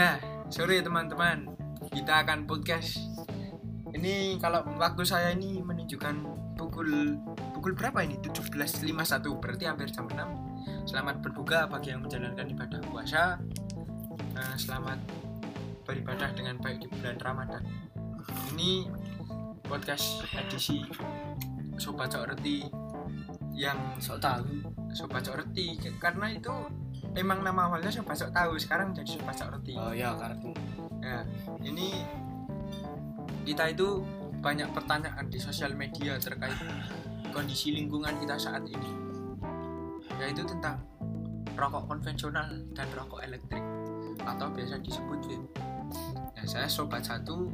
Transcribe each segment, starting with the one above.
Ya, sore teman-teman. Kita akan podcast. Ini kalau waktu saya ini menunjukkan pukul pukul berapa ini? 17.51 berarti hampir jam 6. Selamat berbuka bagi yang menjalankan ibadah puasa. Nah, selamat beribadah dengan baik di bulan Ramadan. Ini podcast edisi Sobat Cok Reti yang sok tahu Sobat Cok Reti karena itu emang nama awalnya Sobat Cok tahu sekarang jadi Sobat Cok Reti. oh ya kartu Ya, ini kita itu banyak pertanyaan di sosial media terkait kondisi lingkungan kita saat ini. Yaitu tentang rokok konvensional dan rokok elektrik atau biasa disebut vape. Nah, saya sobat satu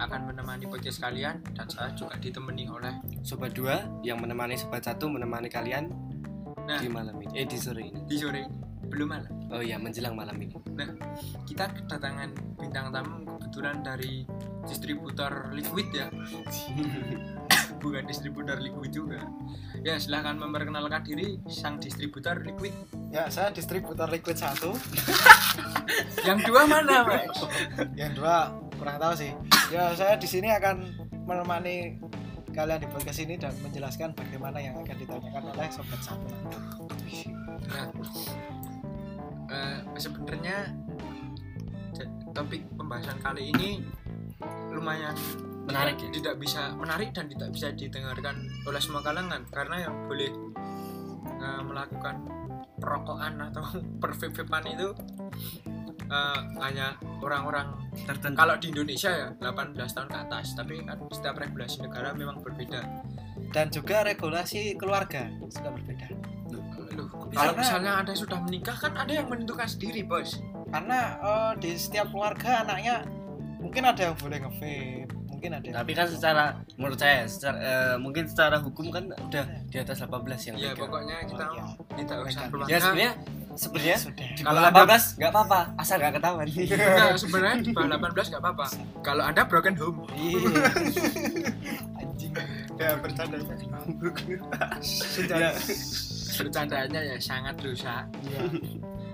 akan menemani podcast kalian dan saya juga ditemani oleh sobat dua yang menemani sobat satu menemani kalian Nah. di malam ini eh di sore ini di sore ini. Belum malam. oh ya menjelang malam ini Kita kedatangan bintang tamu kebetulan dari distributor liquid ya. bukan distributor liquid juga ya silahkan memperkenalkan diri sang distributor liquid Ya, saya distributor liquid satu. yang dua mana mas Yang dua kurang tahu sih. Ya, saya di sini akan menemani kalian di podcast ini dan menjelaskan bagaimana yang akan ditanyakan oleh sobat satu. nah eh, sebenarnya topik pembahasan kali ini lumayan menarik ya? tidak bisa menarik dan tidak bisa didengarkan oleh semua kalangan. Karena yang boleh eh, melakukan perokokan atau pervape-vapean itu eh, hanya orang-orang tertentu. kalau di Indonesia ya 18 tahun ke atas. Tapi kan setiap regulasi negara memang berbeda. Dan juga regulasi keluarga juga berbeda. Loh, kalau Karena- misalnya ada sudah menikah kan ada yang menentukan sendiri bos Karena eh, di setiap keluarga anaknya mungkin ada yang boleh nge-vape, mungkin ada yang tapi kan secara menurut saya secara eh, mungkin secara hukum kan udah di atas 18 yang ya legal. pokoknya kita Oh, iya. tidak usah Mereka- keluarga ya sebenarnya sebenarnya sudah. di Kalau bawah ada- 18 nggak apa-apa asal nggak ketahuan Enggak, sebenarnya di bawah 18 nggak apa-apa kalau anda broken home Iya. Anjing. ya bercanda Ya. Bercandanya ya sangat dosa Iya.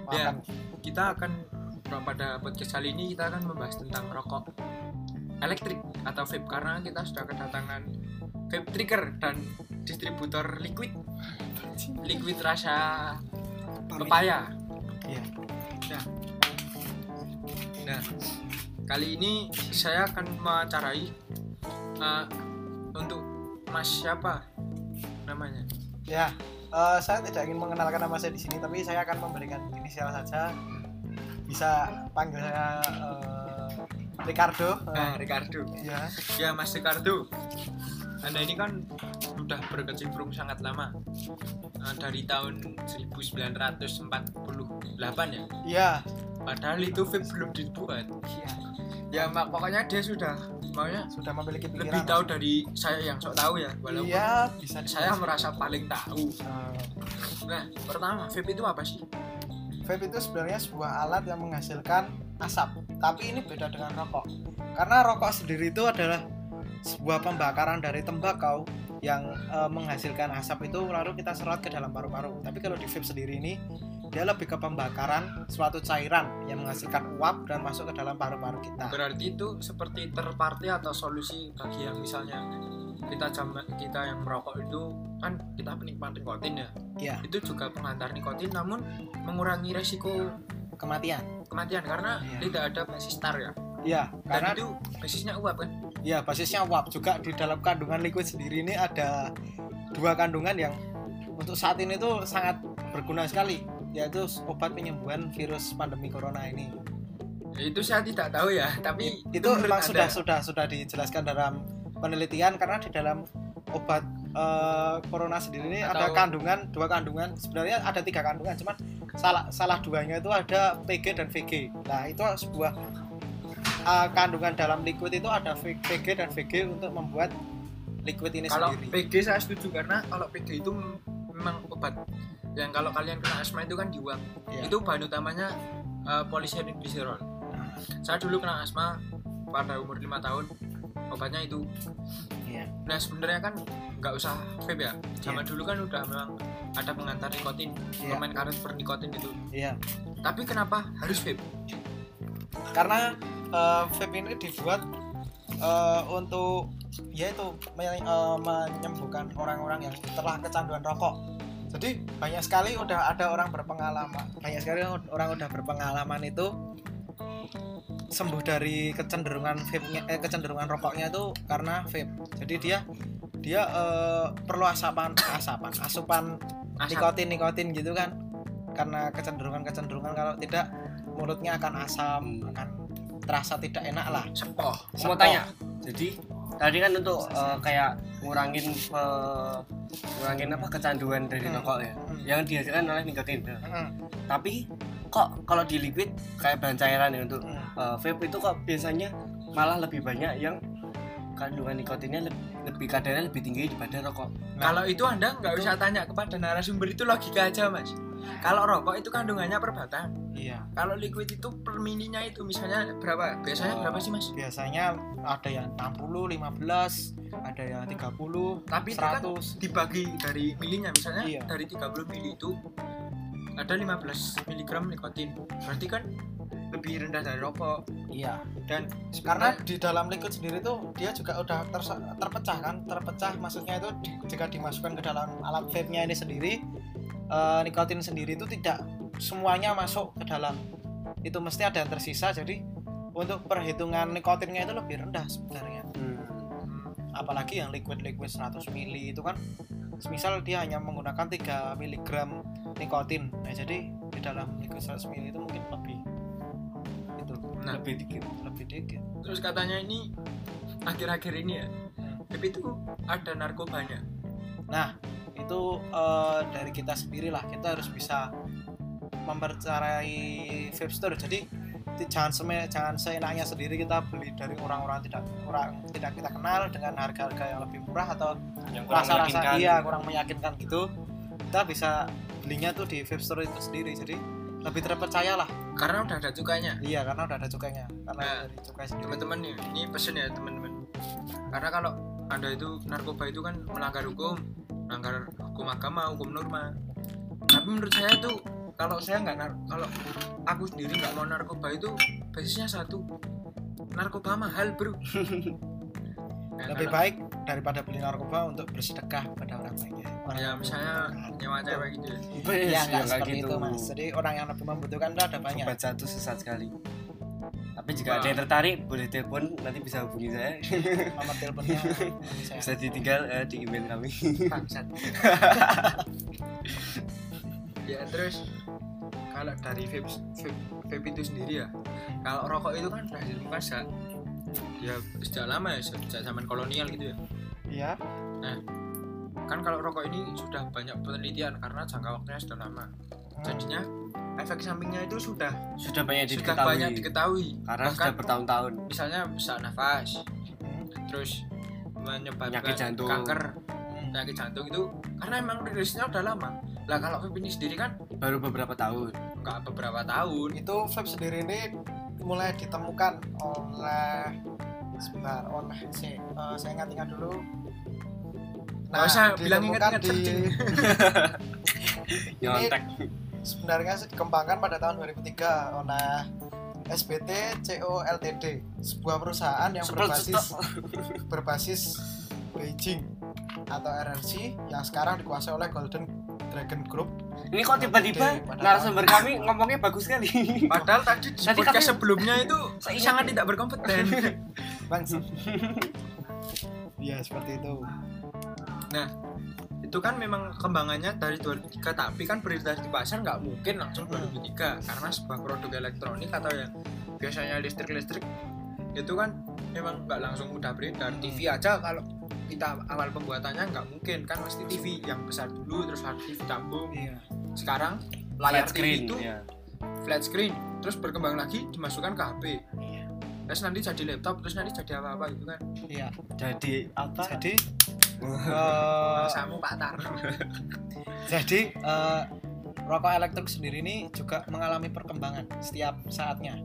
Ya. Makan. kita akan pada podcast kali ini kita akan membahas tentang rokok elektrik atau vape karena kita sudah kedatangan vape trigger dan distributor liquid liquid rasa pepaya Iya. nah kali ini saya akan mewawancarai eh, untuk mas siapa namanya Ya, eh, saya tidak ingin mengenalkan nama saya di sini, tapi saya akan memberikan inisial saja. Bisa panggil saya eh, Ricardo. nah Ricardo. Ya, ya mas Ricardo. Anda ini kan sudah berkecimpung sangat lama. Eh, dari tahun 1948 ya? Iya, padahal itu vape belum dibuat. Iya. Ya mak pokoknya dia sudah maunya Sudah memiliki pikiran. lebih tahu dari saya yang sok tahu ya walaupun Iya, bisa. saya merasa paling tahu Eh, nah pertama vape itu apa sih vape itu sebenarnya sebuah alat yang menghasilkan asap, tapi ini beda dengan rokok. Karena rokok sendiri itu adalah sebuah pembakaran dari tembakau yang eh, menghasilkan asap itu lalu kita serot ke dalam paru-paru. Tapi kalau di vape sendiri ini dia lebih ke pembakaran suatu cairan yang menghasilkan uap dan masuk ke dalam paru-paru kita. berarti itu seperti terparti atau solusi bagi yang misalnya kita jam kita yang merokok itu kan kita penikmat nikotin ya Iya, itu juga penghantar nikotin namun mengurangi resiko kematian. kematian karena Iya. tidak ada basis tar ya Iya, dan karena itu basisnya uap kan ya basisnya uap juga di dalam kandungan liquid sendiri ini ada dua kandungan yang untuk saat ini tuh sangat berguna sekali yaitu obat penyembuhan virus pandemi corona ini. Ya, itu saya tidak tahu ya tapi Itu menurut memang sudah sudah sudah dijelaskan dalam penelitian karena di dalam obat eh, corona sendiri ini ada kandungan dua kandungan sebenarnya ada tiga kandungan cuman salah salah duanya itu ada PG dan VG. Nah itu sebuah eh, kandungan dalam liquid itu ada PG dan VG untuk membuat liquid ini kalau sendiri. PG saya setuju karena kalau PG itu mem- memang obat yang kalau kalian kena asma itu kan diuap Iya. itu bahan utamanya uh, polystyrene glycerol saya dulu kena asma pada umur lima tahun obatnya itu Iya. nah sebenarnya kan nggak usah vape ya zaman Iya. dulu kan udah memang ada pengantar nikotin Iya. permen karet per nikotin itu Iya. tapi kenapa harus vape karena eh, vape ini dibuat eh, untuk ya itu me- eh, menyembuhkan orang-orang yang telah kecanduan rokok jadi banyak sekali udah ada orang berpengalaman. Banyak sekali orang udah berpengalaman itu sembuh dari kecenderungan vape eh, kecenderungan rokoknya itu karena vape. Jadi dia dia eh, perlu asapan asapan asupan Asap. nikotin nikotin gitu kan. Karena kecenderungan kecenderungan kalau tidak mulutnya akan asam akan terasa tidak enak lah. Sepoh. Mau tanya? Jadi tadi kan untuk eh, kayak ngurangin eh, ngurangin apa kecanduan dari Hmm. rokok ya. Hmm. yang dihasilkan oleh nikotin. Nah, Mm, tapi kok kalau di liquid kayak bahan cairan ya untuk eh, vape itu kok biasanya malah lebih banyak yang kandungan nikotinnya lebih, lebih kadarnya lebih tinggi daripada rokok. Nah, kalau itu anda nggak usah tanya kepada narasumber itu logika aja mas kalau rokok itu kandungannya per batang iya. Kalau liquid itu per mininya itu misalnya berapa? Biasanya Oh. berapa sih mas? biasanya ada yang 60 15 ada yang 30 tapi itu kan 100 dibagi dari milinya misalnya Iya. dari 30 mili itu ada 15 miligram nikotin. Berarti kan lebih rendah dari rokok. Iya. Dan karena di dalam liquid sendiri tuh dia juga udah tersa- terpecah kan? Terpecah maksudnya itu di- jika dimasukkan ke dalam alat vape nya ini sendiri eh, nikotin sendiri itu tidak semuanya masuk ke dalam. Itu mesti ada yang tersisa jadi untuk perhitungan nikotinnya itu lebih rendah sebenarnya. Apalagi yang liquid liquid 100 mili itu kan misal dia hanya menggunakan 3 mg nikotin. Nah jadi di dalam liquid 100 mili itu mungkin lebih itu Nah. lebih dikit lebih dikit. Terus katanya ini akhir-akhir ini ya tapi itu ada narkobanya Nah, itu eh, dari kita sendiri lah. Kita harus bisa mempercayai vape store. Jadi jangan seme, jangan seenaknya sendiri kita beli dari orang-orang tidak orang tidak kita kenal dengan harga-harga yang lebih murah atau yang rasa-rasa iya kurang meyakinkan gitu. Kita bisa belinya tuh di vape store itu sendiri. Jadi lebih terpercaya lah. karena udah ada cukainya Iya, karena udah ada cukainya. Karena Nah, dari cukai sendiri. teman-teman ini pesen ya teman-teman karena kalau anda itu narkoba itu kan melanggar hukum melanggar hukum agama hukum norma. Tapi menurut saya itu kalau saya nggak nar- kalau aku sendiri nggak mau narkoba itu basisnya satu narkoba mahal bro. Nah, lebih kalau- baik daripada beli narkoba untuk bersedekah pada orang lainnya. Orang ya yang misalnya nyewa cewek gitu ya. Wes, ya ya nggak nggak seperti gitu. itu mas. Jadi orang yang lebih membutuhkan itu ada banyak. Sobat satu sesat sekali tapi jika ada yang tertarik boleh telepon nanti bisa hubungi saya. Nomor teleponnya bisa ditinggal eh, di email kami. Ya terus kalau dari vape, vape, vape itu sendiri ya kalau rokok itu kan ditemukan sejak ya sejak lama ya sejak zaman kolonial gitu ya. Iya. Kan kalau rokok ini sudah banyak penelitian karena jangka waktunya sudah lama. Jadinya efek sampingnya itu sudah sudah banyak sudah diketahui. banyak diketahui. Karena Bahkan sudah bertahun-tahun. misalnya bisa nafas terus menyebabkan Penyakit jantung. kanker penyakit jantung itu karena emang rilisnya udah lama. Lah kalau vape ini sendiri kan baru beberapa tahun. Nggak beberapa tahun. Itu vape sendiri ini mulai ditemukan oleh sebentar oleh si, eh, saya ingat-ingat dulu. Nggak usah bilang ingat-ingat, di nyontek sebenarnya sih dikembangkan pada tahun 2003 oleh SBT CO Ltd sebuah perusahaan yang Sebel berbasis berbasis Beijing atau RRC yang sekarang dikuasai oleh Golden Dragon Group. Ini kok tiba-tiba narasumber kami ngomongnya bagus sekali. Padahal tadi di podcast sebelumnya itu sangat nih. tidak berkompeten. Bang Iya seperti itu itu kan memang kembangannya dari 2003 tapi kan beredar di pasar nggak mungkin langsung 2003 karena sebuah produk elektronik atau yang biasanya listrik-listrik itu kan memang nggak langsung udah beredar. TV aja kalau kita awal pembuatannya nggak mungkin kan mesti TV yang besar dulu terus harus TV tabung Iya. Sekarang layar flat TV screen itu ya. flat screen terus berkembang lagi dimasukkan ke HP Iya. Terus nanti jadi laptop terus nanti jadi apa-apa gitu kan. Iya. Jadi apa? Jadi eh, samu Pak Tar Jadi eh, rokok elektrik sendiri ini juga mengalami perkembangan setiap saatnya.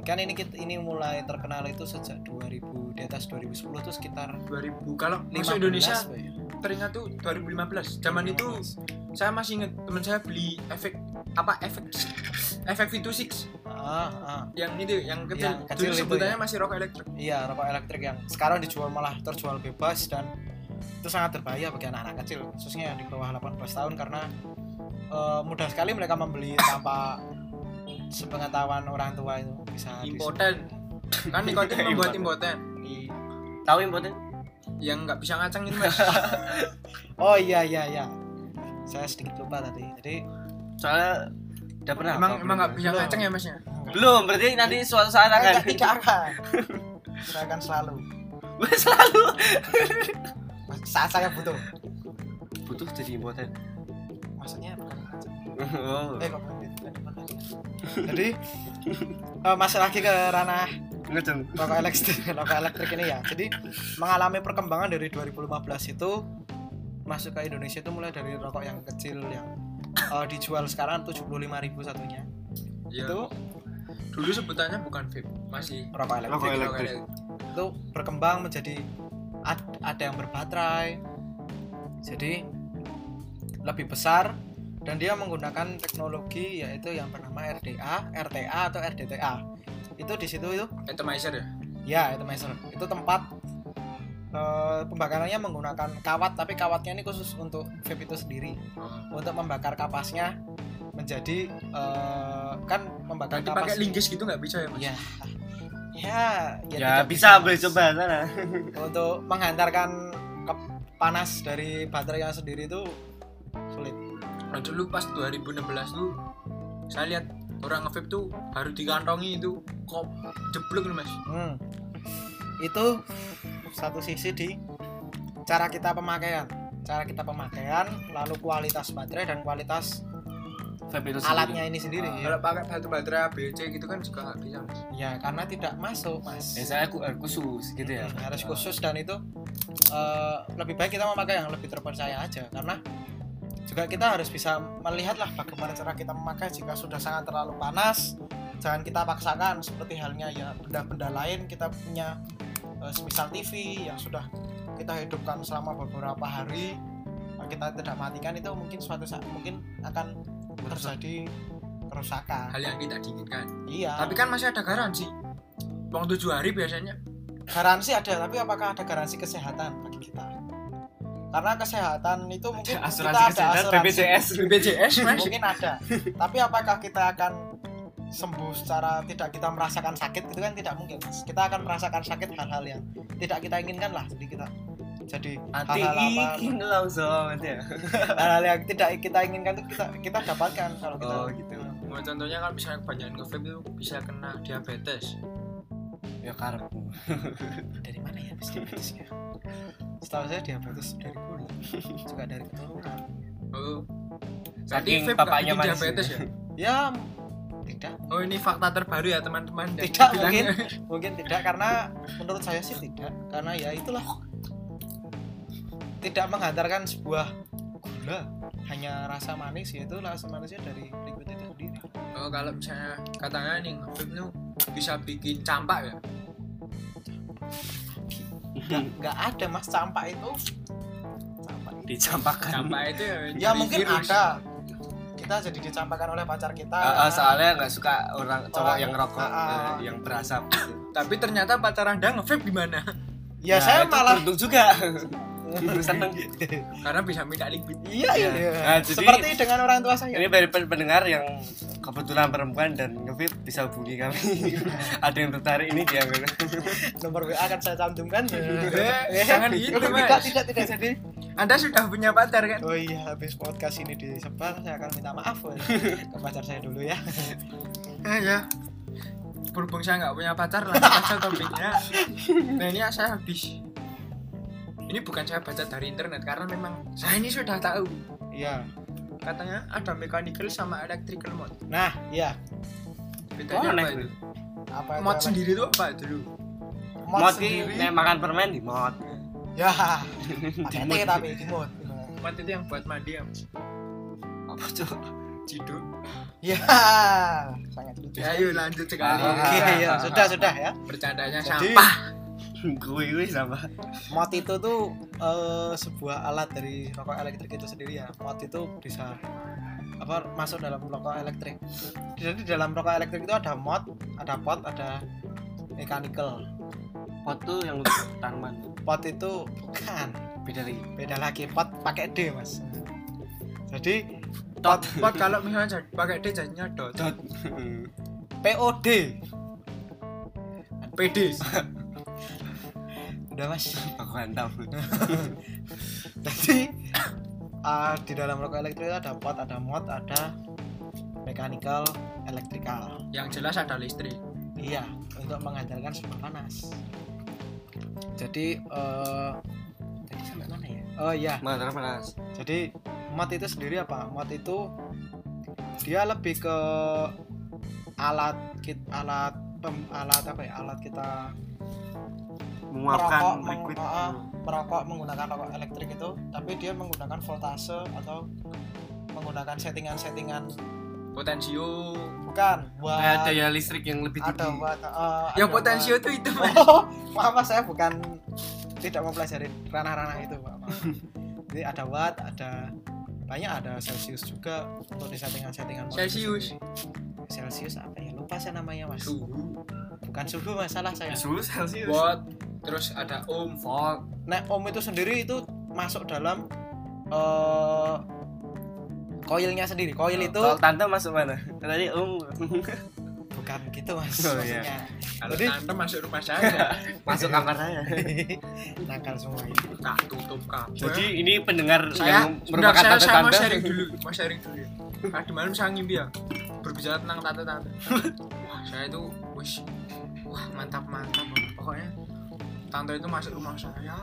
Kan ini kita ini mulai terkenal itu sejak 2000 di atas 2010 itu sekitar 2000 kalau 15 masuk Indonesia ya. teringat tuh 2015 zaman itu saya masih inget teman saya beli efek apa efek efek V26 Ah, ah. yang itu yang kecil, Yang kecil dulu itu sebutannya ya. masih rokok elektrik Iya, rokok elektrik yang sekarang dijual malah terjual bebas dan itu sangat berbahaya bagi anak-anak kecil, khususnya yang di bawah 18 tahun karena eh, mudah sekali mereka membeli tanpa sepengetahuan orang tua itu bisa impoten kan nikotin membuat impoten di- tahu impoten yang nggak bisa ngaceng itu mas Oh iya iya iya. Saya sedikit lupa tadi. Jadi soalnya udah pernah emang apa? emang nggak bisa Belum. ngaceng ya masnya belum berarti nanti suatu saat akan Enggak, tidak akan. saya akan selalu selalu saat saya butuh. butuh jadi impoten. Maksudnya bukan oh. Eh kok. Jadi eh, masuk lagi ke ranah rokok elektrik rokok elektrik ini ya. Jadi mengalami perkembangan dari 2015 itu masuk ke Indonesia itu mulai dari rokok yang kecil yang eh, dijual sekarang 75.000 satunya. Ya itu dulu sebutannya bukan vape masih rokok elektrik. Rokok rokok elektrik. itu berkembang menjadi ad- ada yang berbaterai jadi lebih besar dan dia menggunakan teknologi yaitu yang bernama RDA, RTA atau RDTA itu di situ itu atomizer ya Ya, atomizer. Itu tempat eh, pembakarannya menggunakan kawat, tapi kawatnya ini khusus untuk vape itu sendiri. oh. Untuk membakar kapasnya menjadi eh, kan membakar nanti kapas. pakai linggis gitu nggak bisa ya mas Ya. Ya, ya tidak bisa boleh coba sana Untuk menghantarkan ke- panas dari baterainya sendiri itu sulit. nah, dulu pas 2016 tuh saya lihat orang nge-vape tuh baru dikantongi itu kok jeblok nih mas Hmm. Itu satu sisi di cara kita pemakaian. Cara kita pemakaian, lalu kualitas baterai dan kualitas vape itu alatnya ini sendiri. Ah, kalau pakai batu baterai ABC gitu kan juga nggak bisa mas. Ya karena tidak masuk mas. ya saya khusus gitu ya. Hmm, harus khusus dan itu eh, lebih baik kita memakai yang lebih terpercaya aja. Karena juga kita harus bisa melihatlah bagaimana cara kita memakai jika sudah sangat terlalu panas. Jangan kita paksakan seperti halnya ya benda-benda lain kita punya eh, semisal TV yang sudah kita hidupkan selama beberapa hari. Kita tidak matikan itu mungkin suatu saat mungkin akan terjadi kerusakan. Hal yang tidak diinginkan. Iya. Tapi kan masih ada garansi. Uang tujuh hari biasanya. Garansi ada tapi apakah ada garansi kesehatan bagi kita? Karena kesehatan itu mungkin asuransi kita ada kesehatan asuransi. BPJS. BPJS mungkin ada. Tapi apakah kita akan sembuh secara tidak kita merasakan sakit? Itu kan tidak mungkin kita akan merasakan sakit hal-hal yang tidak kita inginkan lah jadi kita jadi hal-hal apa langsung ya? Hal-hal yang tidak kita inginkan itu kita kita dapatkan kalau kita Oh, gitu. Mau contohnya kan misalnya kebanyakan nge-vape itu bisa kena diabetes. Ya karepmu dari mana ya diabetesnya? Setahu saya diabetes dari dulu juga dari keturunan. Oh. Nggak bapaknya manis diabetes ya. ya ya tidak. Oh ini fakta terbaru ya teman-teman. Tidak, mungkin. mungkin tidak karena menurut saya sih tidak. Karena ya itulah tidak menghantarkan sebuah gula hanya rasa manis yaitu rasa manisnya dari liquid itu sendiri. Oh kalau misalnya katanya nih nge-vape itu bisa bikin campak ya? Nggak nggak ada mas. Campak itu campak. Itu dicampakkan. Campak itu ya, ya mungkin virus. ada. Kita jadi dicampakkan oleh pacar kita. Ah, karena- soalnya nggak suka orang cowok Orang- yang rokok ah. eh, yang berasap. Gitu. tapi ternyata pacar anda nge-vape gimana? Ya Nah, saya itu malah beruntung juga seneng. Karena bisa minta liquid. Iya Iya. iya Nah, jadi- seperti dengan orang tua saya. ini dari pen- pendengar yang kebetulan perempuan dan ngefit bisa hubungi kami. Ada yang tertarik ini dia. Nomor WA akan saya cantumkan. Eh, jangan gitu, tidak Mas. tidak tidak jadi anda sudah punya pacar kan? Oh iya, habis podcast ini disebar, saya akan minta maaf woy. ke pacar saya dulu ya. eh ya berhubung saya nggak punya pacar langsung aja topiknya. Nah ini saya habis ini bukan saya baca dari internet karena memang saya ini sudah tahu Iya. katanya ada mechanical sama electrical mod Nah, iya. bedanya Aneh, apa itu Apa itu mod apa? sendiri itu apa dulu Mod, mod sendiri. nih makan permen di mod Ya. Pakai T tapi di mod. mod itu yang buat mandi ya Mas? apa tuh ciduk Ya. Sangat lucu. ya yuk lanjut sekali Oke, ya, sudah sudah ya. bercandanya Jadi- sampah gue gue sama. Mod itu tuh eh, sebuah alat dari rokok elektrik itu sendiri ya. Mod itu bisa apa masuk dalam rokok elektrik. Jadi di dalam rokok elektrik itu ada mod ada pot ada mechanical. Pot tuh yang untuk tanaman pot itu bukan. Beda lagi. Beda lagi. Pot pakai D mas. Jadi pot pot kalau misalnya pakai D jadinya dot dot POD PD udah mas. Aku mantap jadi uh, di dalam rokok elektrik itu ada pot ada mod ada mechanical electrical. Yang jelas ada listrik. Iya untuk mengandalkan sumber panas. Jadi eh tadi sampai mana ya? Oh iya. Mana panas. Jadi mod itu sendiri apa? Mod itu dia lebih ke alat kit alat pem, alat apa ya? Alat kita merokok menguapkan meng- liquid. uh, merokok menggunakan rokok elektrik itu tapi dia menggunakan voltase atau menggunakan settingan-settingan. Potensio. Bukan buat daya listrik yang lebih tinggi. buat uh, yang ada potensio itu itu oh maaf saya bukan tidak mempelajari ranah-ranah itu Pak. Maaf. jadi ada watt ada banyak ada celsius juga untuk di settingan-settingan Celsius. celsius apa ya? Lupa saya namanya mas. Suhu. Bukan suhu masalah saya. Suhu celcius watt terus ada ohm volt nah ohm itu sendiri itu masuk dalam eh koilnya sendiri. Koil itu kalau tante masuk mana? Tadi um bukan gitu mas. Oh, iya. maksudnya. Kalau Jadi- tante masuk rumah saya masuk kamar saya. Nakal semua ini. Tak tutup kabel. Jadi ini pendengar saya yang merupakan saya, tante saya mau tante sharing dulu mau sharing dulu. Tadi malam saya ngimpi ya berbicara tentang tante tante wah saya itu wah mantap mantap pokoknya tante itu masuk rumah saya.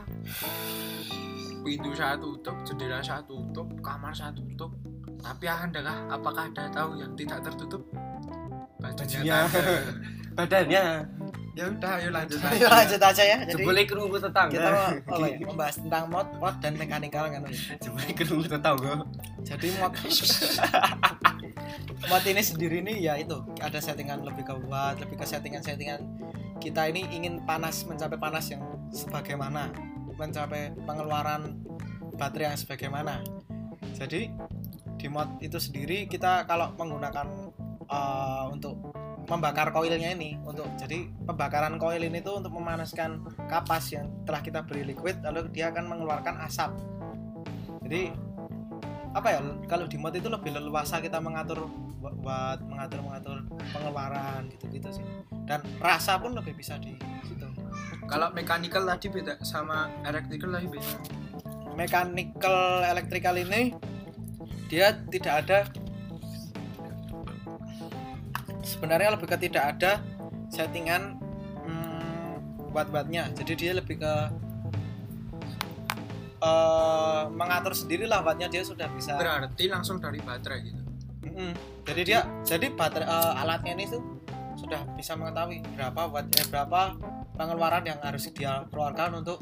Pintu saya tutup jendela saya tutup kamar saya tutup. Tapi adalah apakah ada tahu yang tidak tertutup? Tante. badannya. Ya udah ayo lanjut Ayo lanjut aja ya. Jadi jebule kerungu tetangga. kita mau apa ya, membahas tentang mod mod dan mekanikal kan jebule kerungu tetangga. Jadi mod mod ini sendiri nih ya itu ada settingan lebih ke lebih ke settingan-settingan kita ini ingin panas mencapai panas yang sebagaimana mencapai pengeluaran baterai yang sebagaimana. Jadi di mod itu sendiri kita kalau menggunakan eh, untuk membakar koilnya ini untuk jadi pembakaran koil ini tuh untuk memanaskan kapas yang telah kita beri liquid lalu dia akan mengeluarkan asap. Jadi apa ya kalau di mod itu lebih leluasa kita mengatur watt mengatur mengatur pengeluaran gitu gitu sih dan rasa pun lebih bisa di situ. Kalau mechanical tadi beda sama electrical tadi beda. Mechanical electrical ini dia tidak ada sebenarnya lebih ke tidak ada settingan hmm, watt-wattnya. Jadi dia lebih ke eh, mengatur sendiri lah wattnya dia sudah bisa. Berarti langsung dari baterai gitu. Mm-mm. jadi dia jadi baterai eh, alatnya ini tuh sudah bisa mengetahui berapa watt eh, berapa pengeluaran yang harus dia keluarkan untuk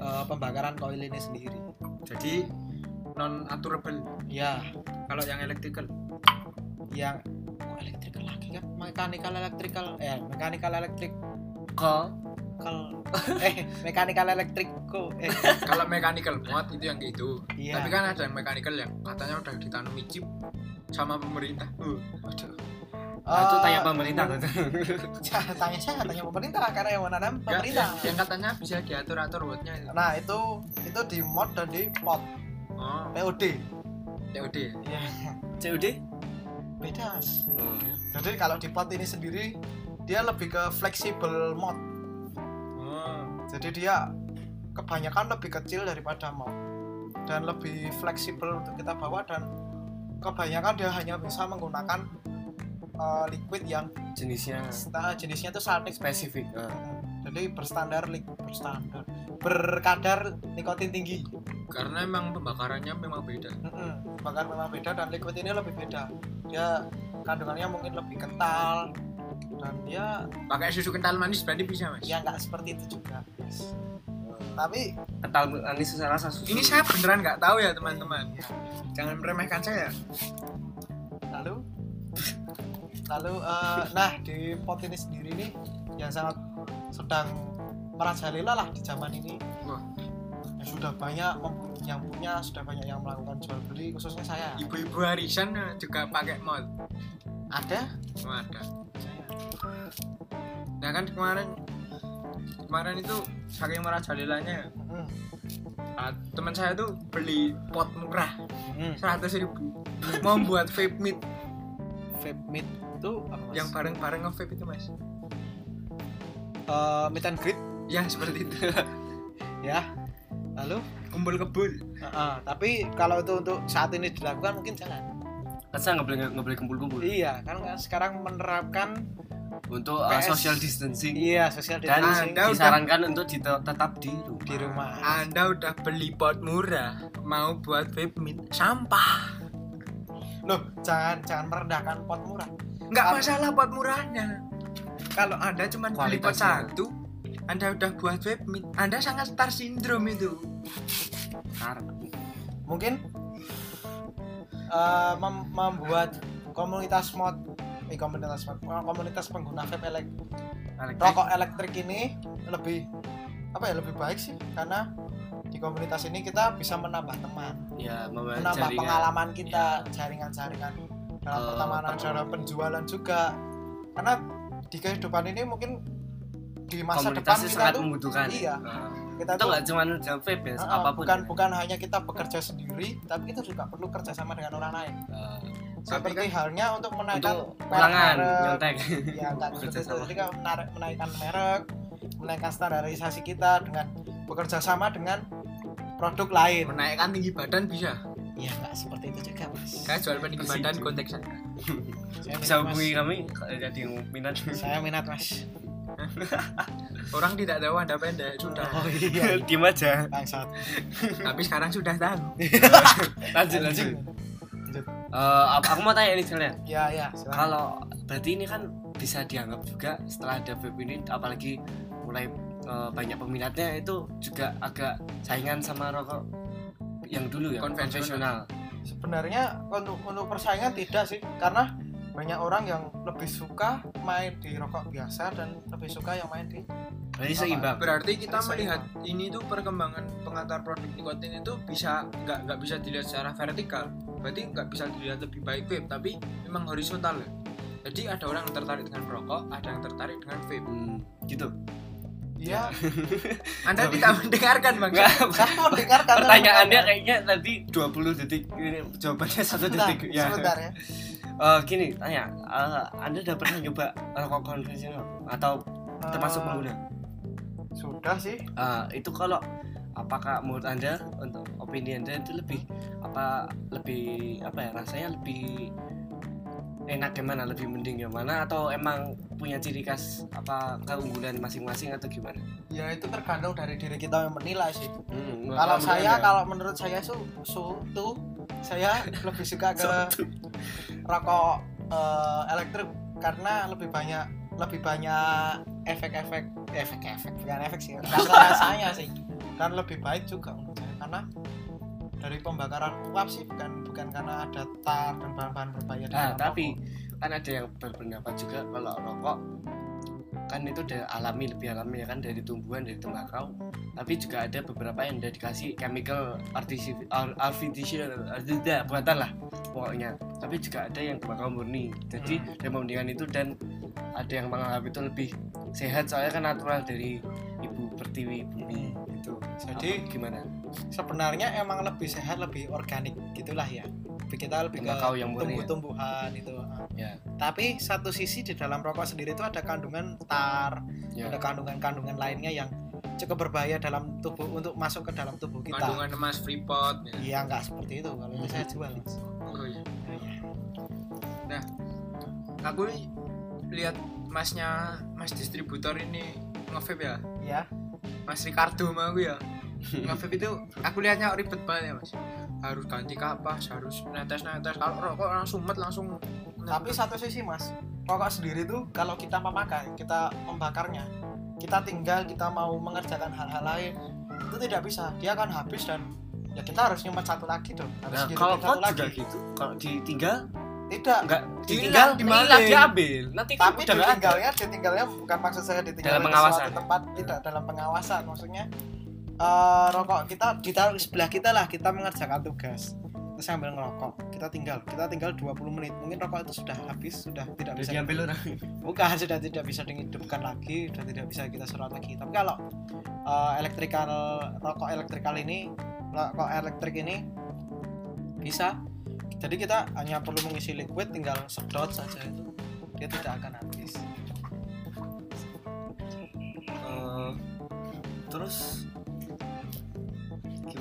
eh, pembakaran koil ini sendiri. Jadi non aturable ya kalau yang electrical. Yang oh, electrical lagi kan? Mechanical electrical eh mechanical electric kok kal eh mechanical electrical eh. Kalau mechanical mod itu yang gitu. Iya. Tapi kan ada yang mechanical yang katanya udah ditanami chip sama pemerintah. Uh. Nah, itu tanya pemerintah tuh. tanya saya tanya pemerintah karena yang menanam pemerintah. yang, yang katanya bisa diatur atur itu. nah itu itu di mod dan di pot oh. POD COD ya COD beda oh, iya. jadi kalau di pot ini sendiri dia lebih ke fleksibel mod. Oh. Jadi dia kebanyakan lebih kecil daripada mod. Dan lebih fleksibel untuk kita bawa dan kebanyakan dia hanya bisa menggunakan uh, liquid yang jenisnya. Nah, jenisnya itu salting spesifik ah. jadi berstandar lik berstandar. Berkadar nikotin tinggi. Karena emang pembakarannya memang beda. Bahkan memang beda dan liquid ini lebih beda. Dia kandungannya mungkin lebih kental dan dia pakai susu kental manis berarti bisa mas? Ya nggak seperti itu juga. Mas. tapi kental manis rasa susu. Ini saya beneran nggak tahu ya teman-teman. Jangan meremehkan saya. Lalu lalu eh, nah di pot ini sendiri nih yang sangat sedang merajalela lah di zaman ini. Wah. ya sudah banyak yang punya sudah banyak yang melakukan jual beli khususnya saya. Ibu-ibu arisan juga pakai mod ada. Oh, ada. Nah kan kemarin kemarin itu saking merajalelanya Hmm. ah, teman saya tuh beli pot murah Hmm. seratus ribu. Mau buat vape meat vape meat itu apa mas? yang bareng-bareng nge-vape itu mas. Eh, meet and greet? Ya seperti itu. Ya. Lalu? Kumpul kebul Heeh, tapi kalau itu untuk saat ini dilakukan mungkin jangan. Kan saya nggak boleh nggak boleh kumpul-kumpul? Iya kan sekarang menerapkan untuk uh, social distancing. Iya social dan distancing. Anda udah- disarankan untuk dite- tetap di rumah. Di rumah. Anda udah beli pot murah mau buat vape sampah loh jangan jangan merendahkan pot murah. Nggak Kan- masalah pot murahnya. Kalau anda cuma beli pot satu anda udah buat vape meat anda sangat star syndrome itu. Mungkin eh, mem- membuat komunitas mod eh, komunitas mod komunitas pengguna vape elek elektrik. rokok elektrik ini lebih apa ya lebih baik sih. Karena komunitas ini kita bisa menambah teman ya menambah jaringan. pengalaman kita Iya. jaringan-jaringan dalam Eh, pertemanan dalam penjualan juga. Karena di kehidupan ini mungkin di masa depan kita sangat tuh membutuhkan iya. Nah, kita itu tuh nggak cuma dalam vape ya uh, apa pun bukan ya. bukan hanya kita bekerja sendiri tapi kita juga perlu kerjasama dengan orang lain. Uh, seperti halnya untuk menaikkan untuk ulangan merek. nyontek. Ya jadi kan menaikkan merek menaikkan standarisasi kita dengan bekerja sama dengan produk lain. Menaikkan tinggi badan bisa? Ya enggak seperti itu juga mas. Saya jual tinggi badan konteksnya saya bisa hubungi kami kalau ada yang minat? Saya minat mas. Orang tidak tahu anda pendek sudah. Oh iya. Diem aja. Bangsat. Tapi sekarang sudah tahu. Lanjut lanjut. Lanjut. Eh, aku aku mau tanya ini sekalian ya. Ya kalau berarti ini kan bisa dianggap juga setelah ada vape ini apalagi mulai eh, banyak peminatnya itu juga agak saingan sama rokok yang dulu ya Konvensional. sebenarnya untuk untuk persaingan tidak sih karena banyak orang yang lebih suka main di rokok biasa dan lebih suka yang main di berarti seimbang. Berarti kita Saya melihat ini tuh perkembangan pengantar produk nikotin itu bisa nggak nggak bisa dilihat secara vertikal. Berarti nggak bisa dilihat lebih baik vape tapi memang horizontal ya. Jadi ada orang yang tertarik dengan rokok ada yang tertarik dengan vape. Hmm, gitu Iya, anda tidak mendengarkan bang. Saya mau dengarkan pertanyaannya kayaknya tadi 20 detik. Ini jawabannya satu sebentar, detik. Ya sebentar ya. Eh, gini tanya. Eh, anda udah pernah nyoba rokok konvensional atau termasuk Eh, pengguna? Sudah sih. Eh, itu kalau apakah menurut anda untuk opini anda itu lebih apa lebih apa ya rasanya lebih enak yang mana lebih mending yang mana atau emang punya ciri khas apa keunggulan masing-masing atau gimana? Ya itu tergantung dari diri kita yang menilai sih. Hmm, Kalau saya Anda? kalau menurut saya su, su tuh saya lebih suka ke rokok eh, elektrik karena lebih banyak lebih banyak efek-efek efek-efek bukan efek sih rasa rasanya sih dan lebih baik juga menurut saya karena dari pembakaran uap sih bukan bukan karena ada tar dan bahan-bahan berbahaya Nah, tapi rokok. kan ada yang berpendapat juga kalau rokok kan itu dari alami lebih alami ya kan dari tumbuhan dari tembakau. Tapi juga ada beberapa yang udah dikasih chemical artificial artificial buatan lah pokoknya. Tapi juga ada yang tembakau murni. Jadi Hmm. yang membandingkan itu dan ada yang menganggap itu lebih sehat soalnya kan natural dari ibu pertiwi bumi itu. Jadi- Apa, gimana sebenarnya emang lebih sehat lebih organik gitulah ya Lebih kita lebih ke yang ya? tumbuh-tumbuhan itu ya tapi satu sisi di dalam rokok sendiri itu ada kandungan tar ya ada kandungan-kandungan lainnya yang cukup berbahaya dalam tubuh untuk masuk ke dalam tubuh kita kandungan emas freeport ya. iya nggak seperti itu kalau itu saya jual. Oh, iya. Iya. aku lihat masnya mas distributor ini nge-vape ya ya mas Ricardo sama aku ya nge-vape itu aku lihatnya ribet banget ya mas. Harus ganti kapas harus netes netes kalau rokok langsung met langsung tapi satu sisi mas rokok sendiri tuh kalau kita memakai kita membakarnya kita tinggal kita mau mengerjakan hal-hal lain itu tidak bisa. Dia akan habis dan ya kita harus nyemet satu lagi dong harus Nah, kalau satu pot lagi. juga gitu. Kalau ditinggal tidak. enggak ditinggal dimaling. hilang diambil. Nanti kan tapi ditinggalnya ditinggalnya bukan maksud saya ditinggal Dalam di pengawasan. suatu tempat tidak dalam pengawasan. Maksudnya eh, rokok. Kita ditaruh di sebelah kita lah kita mengerjakan tugas. Terus sambil ngerokok. Kita tinggal kita tinggal 20 menit. Mungkin rokok itu sudah habis sudah tidak bisa diambil orang. Bukan sudah tidak bisa dihidupkan lagi sudah tidak bisa kita serot lagi. Tapi kalau eh, elektrikal rokok elektrikal ini rokok elektrik ini bisa. Jadi kita hanya perlu mengisi liquid tinggal sedot saja itu. Dia tidak akan habis. Eh, terus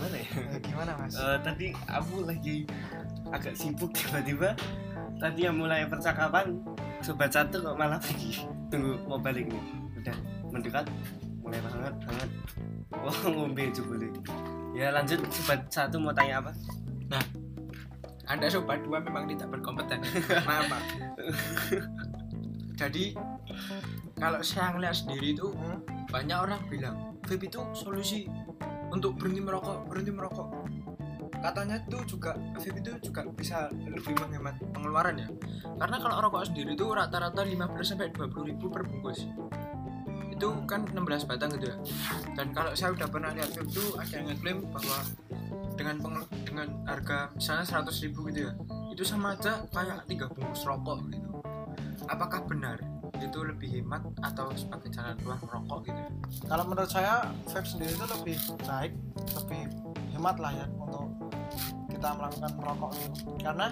gimana ya? Eh, gimana mas? Eh, tadi aku lagi agak sibuk tiba-tiba. Tadi yang mulai percakapan sobat satu kok malah pergi tunggu mau balik nih. Udah mendekat. Mulai banget banget. Oh ngombe juga boleh ya lanjut. Sobat satu mau tanya apa? Anda sobat dua memang tidak berkompeten. maaf, maaf. Jadi kalau saya ngeliat sendiri itu Hmm? banyak orang bilang vape itu solusi untuk berhenti merokok, berhenti merokok. Katanya itu juga vape itu juga bisa lebih menghemat pengeluaran ya. Karena kalau rokok sendiri itu rata-rata 15 sampai 20 ribu per bungkus. Itu kan 16 batang gitu ya. Dan kalau saya udah pernah lihat vape itu ada yang ngeklaim bahwa dengan dengan harga misalnya 100 ribu gitu ya itu sama aja kayak tiga bungkus rokok gitu apakah benar itu lebih hemat atau sebagai jalan keluar merokok gitu? Kalau menurut saya vape sendiri itu lebih baik lebih hemat lah ya untuk kita melakukan merokok gitu. karena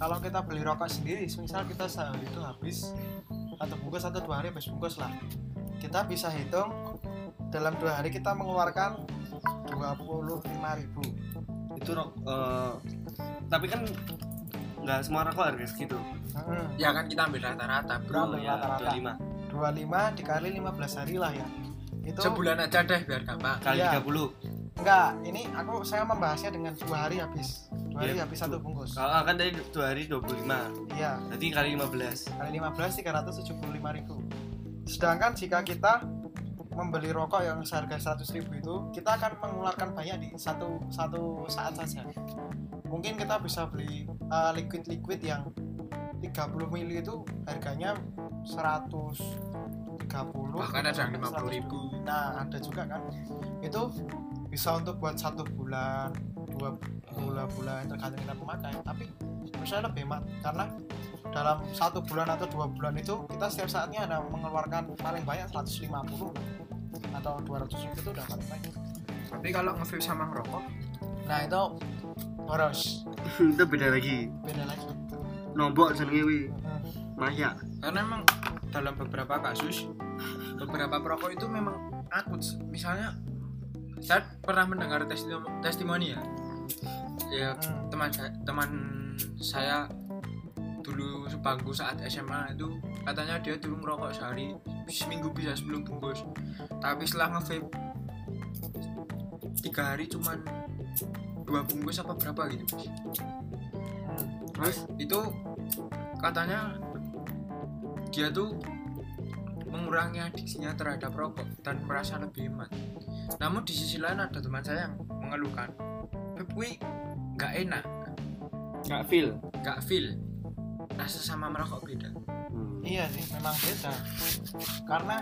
kalau kita beli rokok sendiri misal kita sehari itu habis satu bungkus atau dua hari habis bungkus lah. Kita bisa hitung dalam dua hari kita mengeluarkan 25.000 itu rok eh, tapi kan nggak semua rokok harga segitu. Hmm, ya kan kita ambil rata-rata bro. Ambil ya rata-rata. 25 25 dikali 15 hari lah ya. Itu sebulan aja deh biar gampang. Kali Iya. 30 enggak ini aku saya membahasnya dengan dua hari habis. Dua hari Iya, habis satu bungkus. Kalau kan tadi dua hari 25 iya. Berarti kali 15 kali 15 375 ribu. Sedangkan jika kita membeli rokok yang seharga 100 ribu itu kita akan mengeluarkan banyak di satu satu saat saja. Mungkin kita bisa beli uh, liquid-liquid yang 30 mili itu harganya 130 bahkan ada yang 50 ribu. nah ada juga kan. Itu bisa untuk buat satu bulan dua dua bulan tergantung kita memakai. Tapi saya lebih hemat karena dalam satu bulan atau dua bulan itu kita setiap saatnya ada mengeluarkan paling banyak 150 atau 200 ribu itu udah paling banyak. Tapi kalau nge sama ngerokok? Nah itu boros itu beda lagi. Beda lagi. Nombok jenenge wi Hmm. maya karena memang dalam beberapa kasus beberapa perokok itu memang akut. Misalnya saya pernah mendengar testimoni, testimoni ya. Ya Hmm. teman saya teman saya dulu sebangku saat SMA itu katanya dia dulu ngerokok sehari seminggu bisa 10 bungkus. Tapi setelah nge tiga hari cuman dua bungkus apa berapa gitu. Hmm. terus itu katanya dia tuh mengurangi adiksinya terhadap rokok dan merasa lebih hemat namun di sisi lain ada teman saya yang mengeluhkan "Beb, kui nggak enak nggak feel nggak feel rasa sama merokok beda Hmm. Iya sih, memang beda. Karena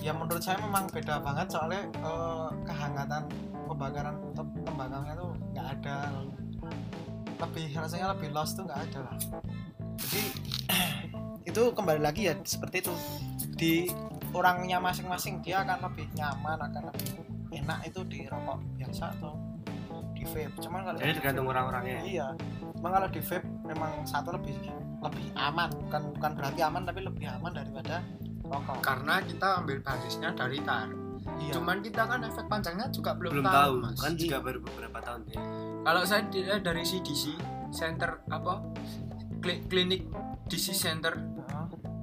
ya menurut saya memang beda banget soalnya eh, kehangatan pembakaran tem- tembakaunya tuh nggak ada. Lebih rasanya lebih lost tuh nggak ada lah. Jadi itu kembali lagi ya seperti itu di orangnya masing-masing dia akan lebih nyaman akan lebih enak itu di rokok biasa atau di vape. Cuman kalau jadi di tergantung orang-orangnya Iya. Memang kalau di vape memang satu lebih lebih aman, bukan bukan berarti aman tapi lebih aman daripada rokok. karena kita ambil basisnya dari tar Iya. cuman kita kan efek panjangnya juga belum, belum tahu mas. Kan juga Iya. baru beberapa tahun ya. Kalau saya dilihat dari CDC center apa Kli- klinik DC center.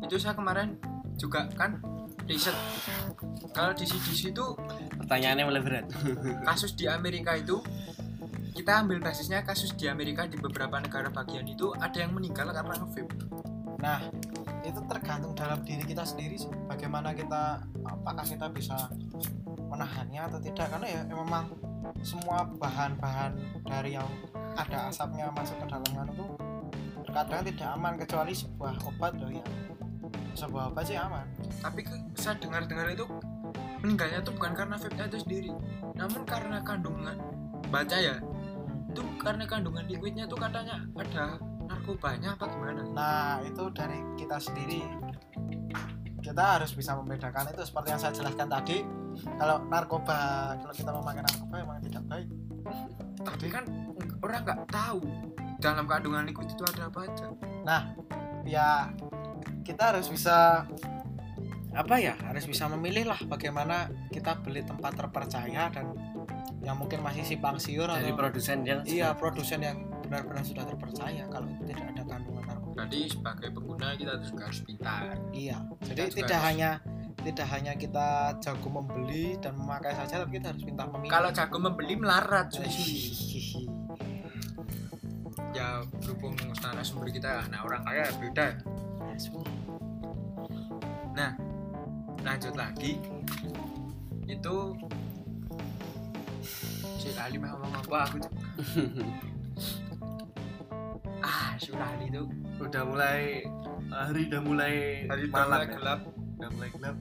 Itu saya kemarin juga kan riset. Kalau di CDC itu pertanyaannya mulai berat. kasus di Amerika itu kita ambil basisnya kasus di Amerika di beberapa negara bagian itu ada yang meninggal karena nge-vape Nah, itu tergantung dalam diri kita sendiri sih. Bagaimana kita apakah kita bisa menahannya atau tidak. Karena ya memang semua bahan-bahan dari yang ada asapnya masuk ke dalam anu tuh kadang tidak aman. Kecuali sebuah obat loh ya sebuah obat sih aman. Tapi saya dengar-dengar itu meninggalnya itu bukan karena vape itu sendiri. Namun karena kandungan baca ya. Itu karena kandungan liquidnya tuh katanya ada narkobanya apa gimana? Nah itu dari kita sendiri. Kita harus bisa membedakan itu seperti yang saya jelaskan tadi. Kalau narkoba kalau kita memakai narkoba memang tidak baik. Tapi kan orang nggak tahu dalam kandungan liquid itu ada apa aja. Ya kita harus bisa apa ya harus bisa memilih lah bagaimana kita beli tempat terpercaya dan yang mungkin masih simpang siur dari atau produsen yang iya produsen yang benar-benar sudah terpercaya kalau tidak ada kandungan narkoba. Jadi sebagai pengguna kita juga harus pintar. Iya jadi Kita tidak harus- hanya tidak hanya kita jago membeli dan memakai saja tapi kita harus pintar memilih. Kalau jago membeli melarat suwi ya berhubung narasumber kita anak orang kaya beda. Lanjut lagi. Itu si Lali mau ngomong apa? Aku Ah Lali itu udah mulai hari udah mulai hari malam malam ya. gelap. Udah mulai gelap.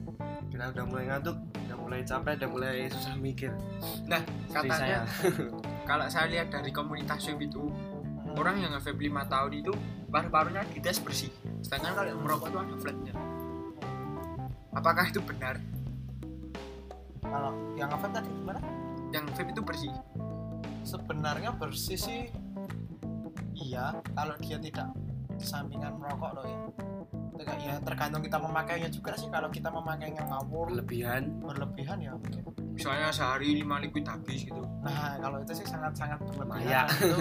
Kita udah mulai ngantuk udah mulai capek udah mulai susah mikir. Nah katanya saya. kalau saya lihat dari komunitas vape itu orang yang nge-vape 5 tahun itu paru-parunya dites bersih. Sedangkan kalau yang merokok itu ada flatnya. Apakah itu benar? Kalau yang apa tadi gimana? Yang vape itu bersih. Sebenarnya bersih sih iya kalau dia tidak sampingan merokok loh ya. Tidak, ya tergantung kita memakainya juga sih. Kalau kita memakainya ngawur berlebihan. berlebihan ya mungkin. Misalnya sehari 5 liquid habis gitu. Nah kalau itu sih sangat sangat berlebihan itu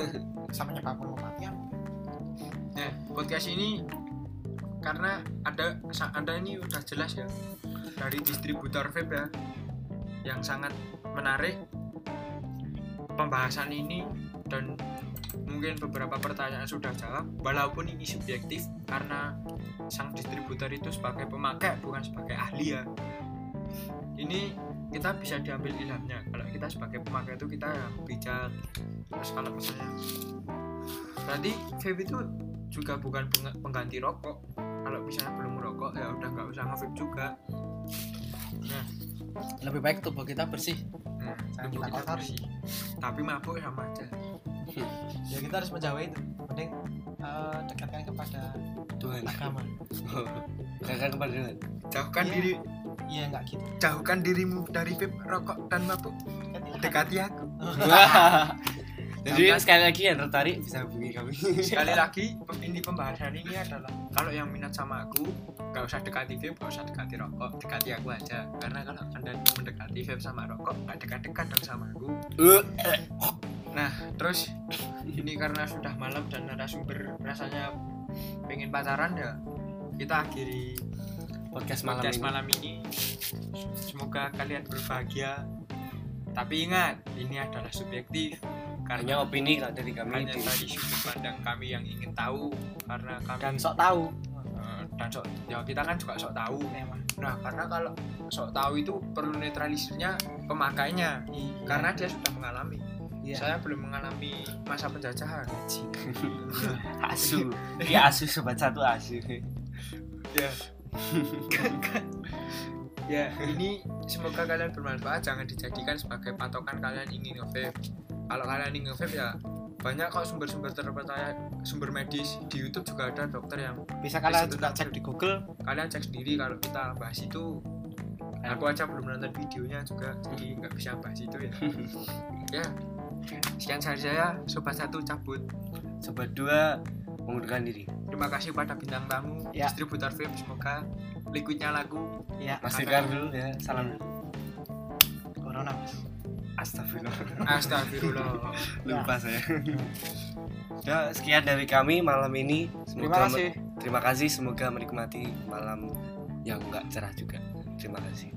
bisa menyebabkan kematian Nah, podcast ini karena ada ada ini udah jelas ya dari distributor vape ya yang sangat menarik pembahasan ini dan mungkin beberapa pertanyaan sudah jawab. Walaupun ini subjektif karena sang distributor itu sebagai pemakai bukan sebagai ahli ya. Ini kita bisa diambil ilhamnya. Kalau kita sebagai pemakai itu kita bijak terus kalau misalnya. Berarti vape itu juga bukan peng- pengganti rokok. Kalau misalnya belum merokok ya udah nggak usah nge-vape juga. Lebih baik tubuh kita bersih. Nah, tubuh kita bersih. Tapi mabuk sama aja ya kita harus menjauhi itu. Mending eh, dekatkan kepada Tuhan. agama. Kakak kepada Tuhan. Jauhkan Iya. diri. Iya enggak gitu. Jauhkan dirimu dari vape rokok dan mabuk. Dekati aku. Jadi sekali lagi yang tertarik bisa hubungi kami. Sekali lagi ini pembahasan ini adalah kalau yang minat sama aku nggak usah dekati vape nggak usah dekati rokok dekati aku aja. Karena kalau anda mendekati vape sama rokok nggak dekat-dekat dong sama aku Nah, terus ini karena sudah malam dan narasumber rasanya pengen pacaran ya, kita akhiri podcast malam podcast ini malam ini. Semoga kalian berbahagia. Tapi ingat, ini adalah subjektif hanya karena opini kak dari kami hanya tadi sudut pandang kami yang ingin tahu karena kami dan sok tahu eh, dan sok ya kita kan juga sok tahu. memang Nah, karena kalau sok tahu itu perlu netralisirnya pemakainya karena dia sudah mengalami. Iya. Saya belum mengalami masa penjajahan. asu. Ya asu sobat satu asu. Ya ya ini semoga kalian bermanfaat. Jangan dijadikan sebagai patokan kalian ingin nge kalau kalian ingin nge ya banyak kok sumber-sumber terpercaya sumber medis. Di YouTube juga ada dokter yang bisa kalian Bisa juga cek di Google. Kalian cek sendiri kalau kita bahas itu. Aku aja belum nonton videonya juga jadi nggak bisa bahas itu ya. Ya sekian saja sobat satu cabut. Sobat dua mengundurkan diri. Terima kasih pada bintang tamu Ya. distributor vape semoga liquidnya laku. Ya pastikan dulu ya salam dulu. Corona Mas. astagfirullah. Astagfirullah. Lupa saya. Ya sekian dari kami malam ini. Terima Semoga kasih. terima kasih semoga menikmati malam yang enggak cerah juga. Terima kasih